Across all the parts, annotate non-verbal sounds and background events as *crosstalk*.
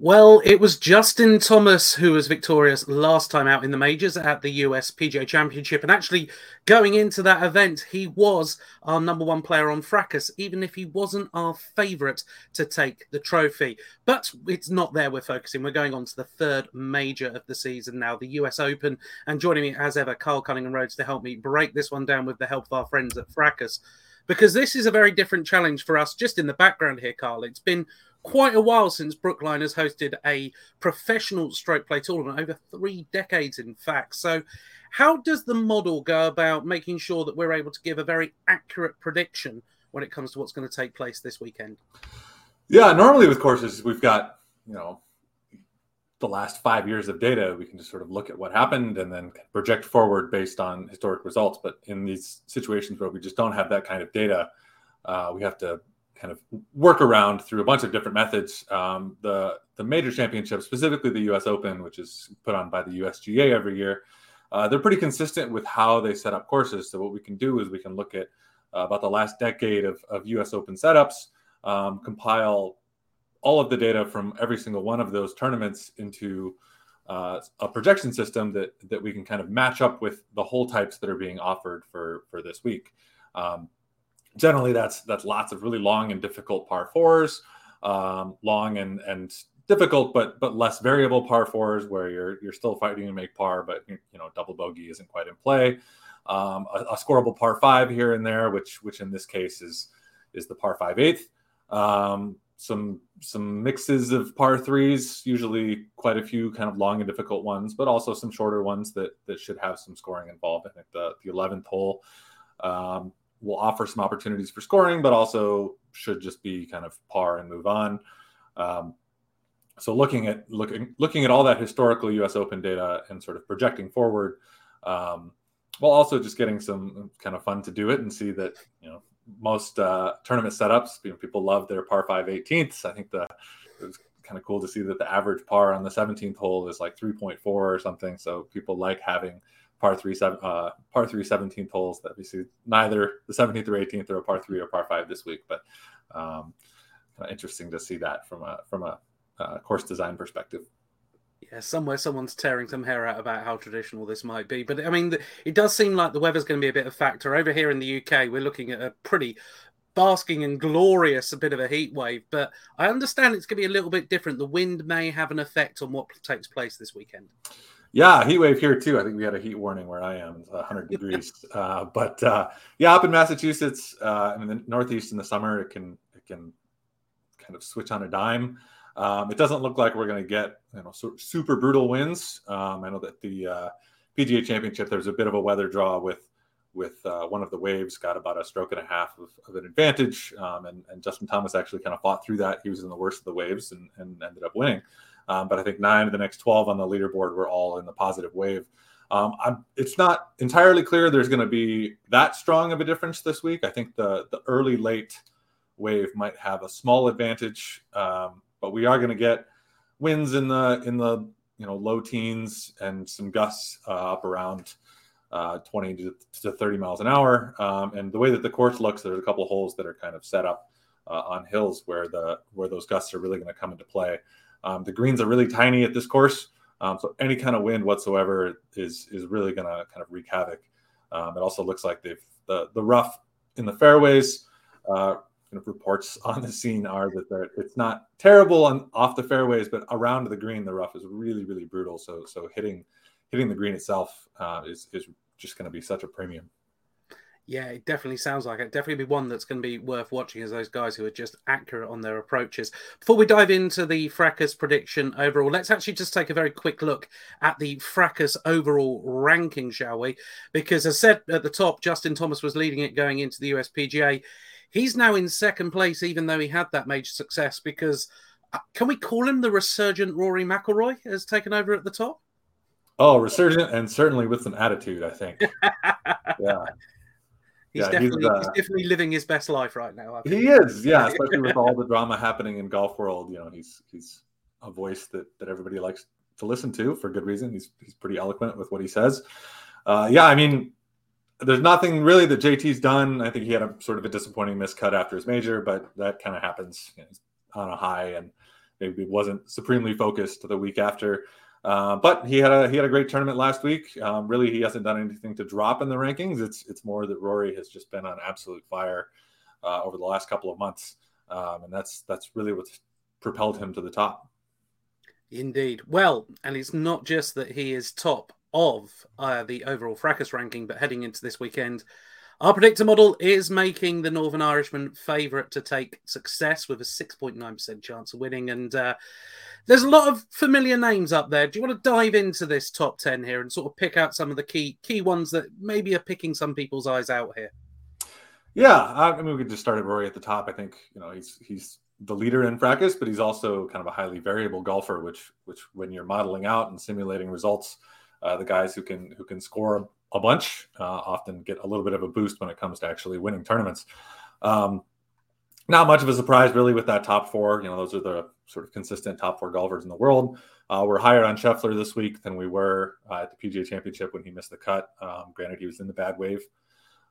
Well, it was Justin Thomas who was victorious last time out in the majors at the US PGA Championship. And actually, going into that event, he was our number one player on Fracas, even if he wasn't our favourite to take the trophy. But it's not there we're focusing. We're going on to the third major of the season now, the US Open. And joining me as ever, Carl Cunningham Rhodes to help me break this one down with the help of our friends at Fracas. Because this is a very different challenge for us, just in the background here, Carl. It's been quite a while since Brookline has hosted a professional stroke play tournament, over three decades, in fact. So, how does the model go about making sure that we're able to give a very accurate prediction when it comes to what's going to take place this weekend? Yeah, normally with courses, we've got, you know, the last five years of data, we can just sort of look at what happened and then project forward based on historic results. But in these situations where we just don't have that kind of data, uh, we have to kind of work around through a bunch of different methods. Um, the the major championships, specifically the U.S. Open, which is put on by the USGA every year, uh, they're pretty consistent with how they set up courses. So what we can do is we can look at uh, about the last decade of, of U.S. Open setups, um, compile all of the data from every single one of those tournaments into uh, a projection system that that we can kind of match up with the hole types that are being offered for for this week. Um, generally that's that's lots of really long and difficult par fours, um, long and and difficult but but less variable par fours where you're you're still fighting to make par, but you know double bogey isn't quite in play. Um, a, a, scoreable par five here and there, which which in this case is is the par five eighth. Um, some some mixes of par threes, usually quite a few kind of long and difficult ones, but also some shorter ones that that should have some scoring involved. I think the the eleventh hole um, will offer some opportunities for scoring, but also should just be kind of par and move on. Um, so looking at looking looking at all that historical U.S. Open data and sort of projecting forward, um, while also just getting some kind of fun to do it and see that you know most uh, tournament setups, you know, people love their par five 18ths. I think the it was kind of cool to see that the average par on the 17th hole is like 3.4 or something. So people like having par three, seven, uh, par three 17th holes that we see neither the 17th or 18th or a par three or par five this week, but um, kind of interesting to see that from a from a uh, course design perspective. Yeah, somewhere someone's tearing some hair out about how traditional this might be, but I mean, it does seem like the weather's going to be a bit of a factor over here in the UK. We're looking at a pretty basking and glorious a bit of a heat wave, but I understand it's going to be a little bit different. The wind may have an effect on what takes place this weekend. Yeah, heat wave here too. I think we had a heat warning where I am, 100 degrees. uh, but uh, yeah, up in Massachusetts, uh, in the Northeast in the summer, it can it can kind of switch on a dime. Um, it doesn't look like we're going to get you know super brutal winds. Um, I know that the uh, PGA Championship there's a bit of a weather draw with with uh, one of the waves got about a stroke and a half of, of an advantage, um, and, and Justin Thomas actually kind of fought through that. He was in the worst of the waves and, and ended up winning. Um, but I think nine of the next 12 on the leaderboard were all in the positive wave. Um, it's not entirely clear there's going to be that strong of a difference this week. I think the the early late wave might have a small advantage, um, but we are going to get winds in the in the you know low teens and some gusts uh, up around uh, 20 to, to, 30 miles an hour. Um, and the way that the course looks, there's a couple holes that are kind of set up uh, on hills where the where those gusts are really going to come into play. Um, the greens are really tiny at this course, um, so any kind of wind whatsoever is is really going to kind of wreak havoc. Um, it also looks like they've the the rough in the fairways. Uh, kind of reports *laughs* on the scene are that it's not terrible on off the fairways, but around the green, the rough is really really brutal. So so hitting hitting the green itself uh, is is just going to be such a premium. Yeah, it definitely sounds like it. Definitely be one that's going to be worth watching as those guys who are just accurate on their approaches. Before we dive into the Fracas prediction overall, let's actually just take a very quick look at the Fracas overall ranking, shall we? Because as said at the top, Justin Thomas was leading it going into the USPGA. He's now in second place, even though he had that major success. Because uh, can we call him the resurgent Rory McIlroy has taken over at the top? Oh, resurgent and certainly with some attitude, I think. *laughs* yeah. He's yeah, definitely he's, uh, he's, definitely living his best life right now. He is, *laughs* yeah, especially with all the drama happening in golf world. You know, he's he's a voice that that everybody likes to listen to for good reason. He's he's pretty eloquent with what he says. Uh, yeah, I mean, there's nothing really that JT's done. I think he had a sort of a disappointing miscut after his major, but that kind of happens you know, on a high, and maybe wasn't supremely focused the week after. Uh, but he had a he had a great tournament last week. Um, really, he hasn't done anything to drop in the rankings. It's it's more that Rory has just been on absolute fire uh, over the last couple of months, um, and that's that's really what's propelled him to the top. Indeed. Well, and it's not just that he is top of uh, the overall fracas ranking, but heading into this weekend, our predictor model is making the Northern Irishman favourite to take success with a 6.9% chance of winning. And uh, there's a lot of familiar names up there. Do you want to dive into this top 10 here and sort of pick out some of the key key ones that maybe are picking some people's eyes out here? Yeah, I mean, we could just start at Rory at the top. I think you know he's he's the leader in fracas, but he's also kind of a highly variable golfer, which which when you're modeling out and simulating results, uh, the guys who can who can score a bunch uh, often get a little bit of a boost when it comes to actually winning tournaments. Um, not much of a surprise really with that top four. You know, those are the sort of consistent top four golfers in the world. Uh, we're higher on Scheffler this week than we were uh, at the PGA Championship when he missed the cut. Um, granted, he was in the bad wave,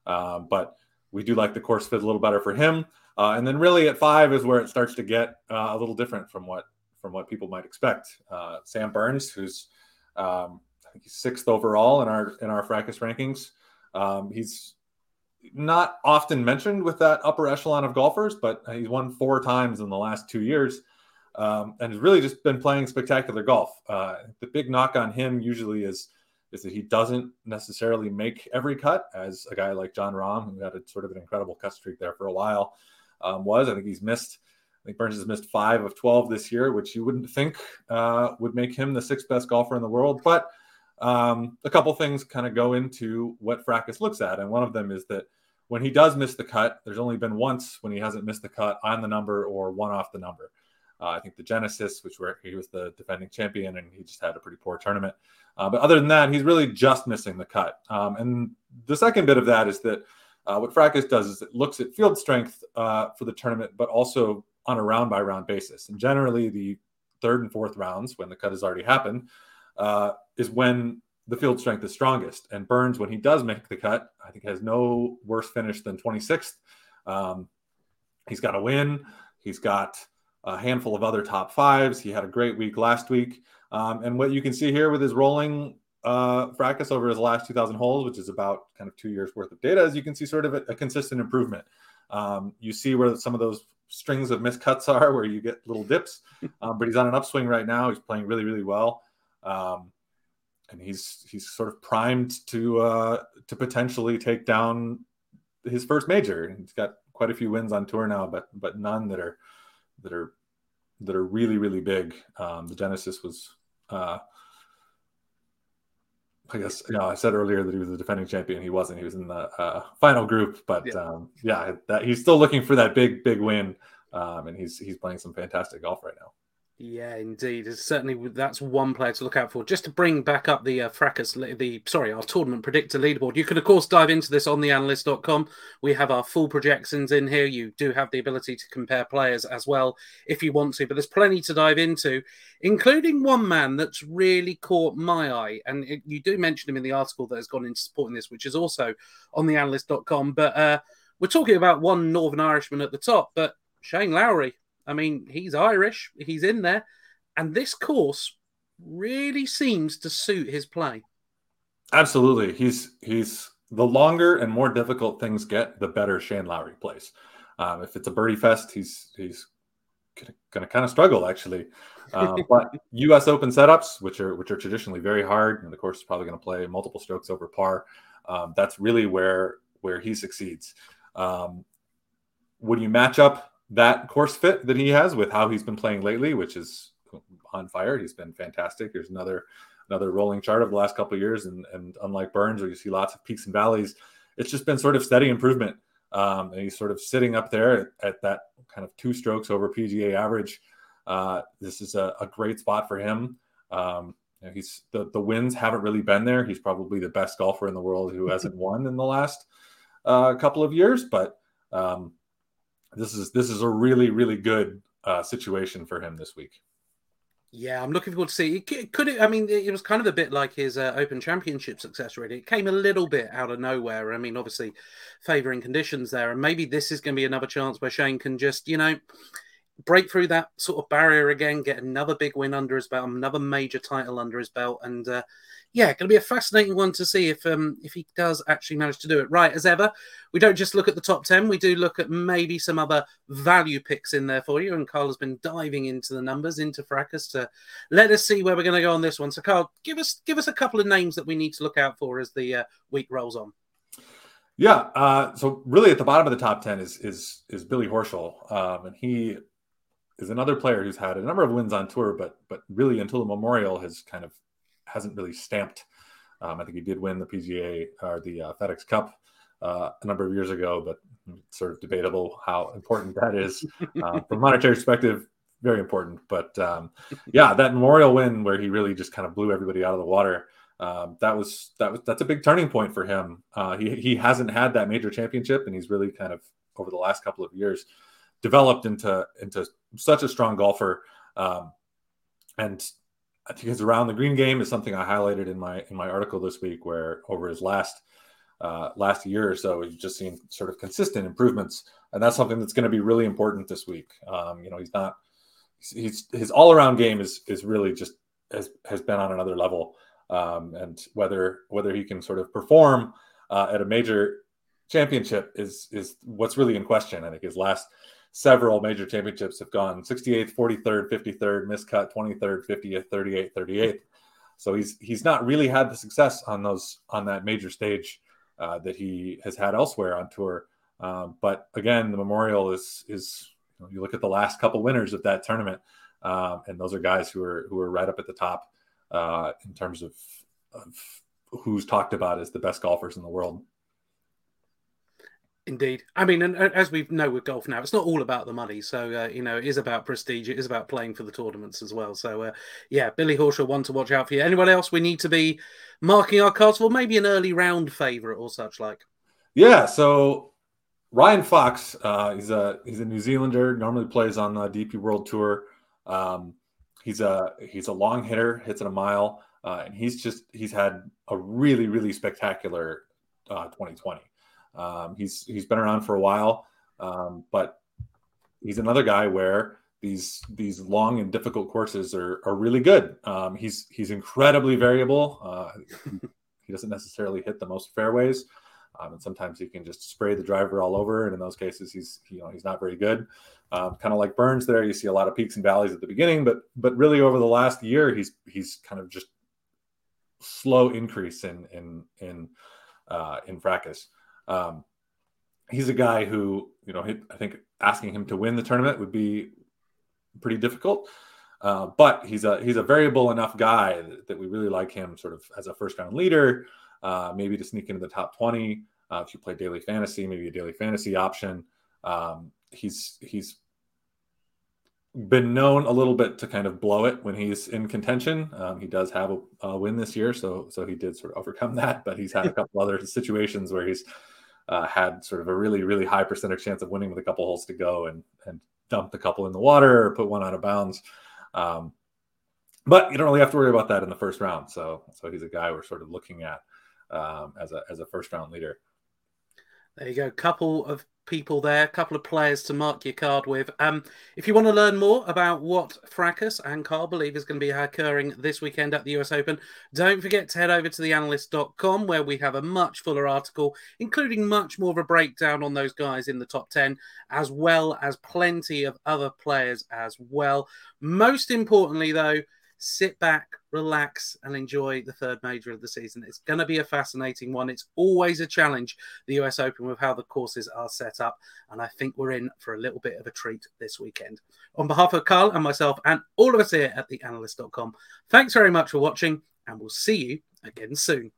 um, but we do like the course fit a little better for him. Uh, and then really at five is where it starts to get uh, a little different from what from what people might expect. Uh, Sam Burns, who's um, sixth overall in our in our Fracas rankings. Um, he's not often mentioned with that upper echelon of golfers, but he's won four times in the last two years. Um, and has really just been playing spectacular golf. Uh, the big knock on him usually is is that he doesn't necessarily make every cut, as a guy like Jon Rahm, who had a sort of an incredible cut streak there for a while, um, was. I think he's missed. I think Burns has missed five of twelve this year, which you wouldn't think uh, would make him the sixth best golfer in the world. But um, a couple things kind of go into what Fracas looks at, and one of them is that when he does miss the cut, there's only been once when he hasn't missed the cut on the number or one off the number. Uh, I think the Genesis, which where he was the defending champion, and he just had a pretty poor tournament. Uh, but other than that, he's really just missing the cut. Um, and the second bit of that is that uh, what Fracas does is it looks at field strength uh, for the tournament, but also on a round by round basis. And generally, the third and fourth rounds, when the cut has already happened, uh, is when the field strength is strongest. And Burns, when he does make the cut, I think has no worse finish than 26th. Um, he's got a win. He's got a handful of other top fives. He had a great week last week. Um, and what you can see here with his rolling uh, fracas over his last 2,000 holes, which is about kind of two years worth of data, is you can see sort of a, a consistent improvement. Um, you see where some of those strings of miscuts are, where you get little dips, *laughs* um, but he's on an upswing right now. He's playing really, really well, um, and he's he's sort of primed to uh, to potentially take down his first major. He's got quite a few wins on tour now, but but none that are that are that are really really big. Um, the Genesis was uh, I guess you know I said earlier that he was the defending champion. He wasn't. He was in the uh, final group, but yeah, um, yeah that, he's still looking for that big big win, um, and he's he's playing some fantastic golf right now. Yeah, indeed. It's certainly that's one player to look out for. Just to bring back up the uh, fracas, the sorry, our tournament predictor leaderboard. You can of course dive into this on theanalyst.com. We have our full projections in here. You do have the ability to compare players as well if you want to, but there's plenty to dive into, including one man that's really caught my eye, and it, you do mention him in the article that has gone into supporting this, which is also on theanalyst.com. But uh, we're talking about one Northern Irishman at the top, but Shane Lowry I mean, he's Irish, he's in there, and this course really seems to suit his play. Absolutely, he's he's the longer and more difficult things get, the better Shane Lowry plays. Um, if it's a birdie fest, he's he's going to kind of struggle actually. Um, *laughs* but U.S. Open setups, which are which are traditionally very hard, and the course is probably going to play multiple strokes over par. Um, that's really where where he succeeds. Um, when you match up that course fit that he has with how he's been playing lately, which is on fire. He's been fantastic. There's another another rolling chart of the last couple of years, and and unlike Burns, where you see lots of peaks and valleys, it's just been sort of steady improvement. Um, and he's sort of sitting up there at, at, that kind of two strokes over PGA average. Uh, this is a, a, great spot for him. Um, you know, he's the the wins haven't really been there. He's probably the best golfer in the world who hasn't *laughs* won in the last uh, couple of years, but um, this is this is a really really good uh, situation for him this week. Yeah, I'm looking forward to see. It could it? I mean, it was kind of a bit like his uh, Open Championship success. Really, it came a little bit out of nowhere. I mean, obviously, favouring conditions there, and maybe this is going to be another chance where Shane can just, you know, break through that sort of barrier again, get another big win under his belt, another major title under his belt, and uh, yeah, going to be a fascinating one to see if um, if he does actually manage to do it. Right, as ever, we don't just look at the top ten; we do look at maybe some other value picks in there for you. And Carl has been diving into the numbers, into Fracas, to let us see where we're going to go on this one. So, Carl, give us give us a couple of names that we need to look out for as the uh, week rolls on. Yeah, uh, so really at the bottom of the top ten is is is Billy Horschel, um, and he is another player who's had a number of wins on tour, but but really until the Memorial has kind of hasn't really stamped. Um, I think he did win the PGA or the uh, FedEx Cup uh, a number of years ago, but sort of debatable how important that is *laughs* uh, from monetary perspective. Very important, but um, yeah, that Memorial win where he really just kind of blew everybody out of the water. Um, that was that was that's a big turning point for him. Uh, he he hasn't had that major championship, and he's really kind of over the last couple of years developed into into such a strong golfer. Um, and I think his around the green game is something I highlighted in my in my article this week, where over his last uh, last year or so, he's just seen sort of consistent improvements, and that's something that's going to be really important this week. Um, you know, he's not he's his all around game is is really just has has been on another level, um, and whether whether he can sort of perform uh, at a major championship is is what's really in question. I think his last several major championships have gone 68th, 43rd, 53rd, miscut 23rd, 50th, 38th, 38th. So he's he's not really had the success on those on that major stage uh, that he has had elsewhere on tour. Um, but again, the Memorial is is you, know, you, look at the last couple winners of that tournament, um, and those are guys who are who are right up at the top uh, in terms of, of who's talked about as the best golfers in the world. Indeed. I mean, and as we know with golf now, it's not all about the money. So, uh, you know, it is about prestige. It is about playing for the tournaments as well. So, uh, yeah, Billy Horschel, one to watch out for you. Anyone else we need to be marking our cards for? Maybe an early round favourite or such like? Yeah. So, Ryan Fox, uh, he's a he's a New Zealander. Normally plays on the DP World Tour. Um, he's a he's a long hitter, hits it a mile, uh, and he's just he's had a really really spectacular 2020. Uh, um, he's he's been around for a while, um, but he's another guy where these these long and difficult courses are are really good. Um, he's he's incredibly variable. Uh, *laughs* he doesn't necessarily hit the most fairways, um, and sometimes he can just spray the driver all over. And in those cases, he's you know he's not very good. Um, kind of like Burns, there you see a lot of peaks and valleys at the beginning, but but really over the last year, he's he's kind of just slow increase in in in uh, in fracas. Um, he's a guy who, you know, I think asking him to win the tournament would be pretty difficult. Uh, but he's a he's a variable enough guy that, that, we really like him sort of as a first round leader, uh, maybe to sneak into the top twenty. Uh, if you play daily fantasy, maybe a daily fantasy option. Um, he's he's been known a little bit to kind of blow it when he's in contention. Um, he does have a, a, win this year, so so he did sort of overcome *laughs* that. But he's had a *laughs* couple other situations where he's uh, had sort of a really, really high percentage chance of winning with a couple holes to go and, and dumped a couple in the water or put one out of bounds. Um, but you don't really have to worry about that in the first round. So, so he's a guy we're sort of looking at um, as a as a first round leader. There you go. Couple of people there, a couple of players to mark your card with. Um, if you want to learn more about what Fracas and Carl believe is going to be occurring this weekend at the US Open, don't forget to head over to theanalyst.com where we have a much fuller article, including much more of a breakdown on those guys in the top 10, as well as plenty of other players as well. Most importantly, though, sit back, relax, and enjoy the third major of the season. It's going to be a fascinating one. It's always a challenge, the US Open, with how the courses are set up. And I think we're in for a little bit of a treat this weekend. On behalf of Carl and myself, and all of us here at theanalyst.com, thanks very much for watching, and we'll see you again soon.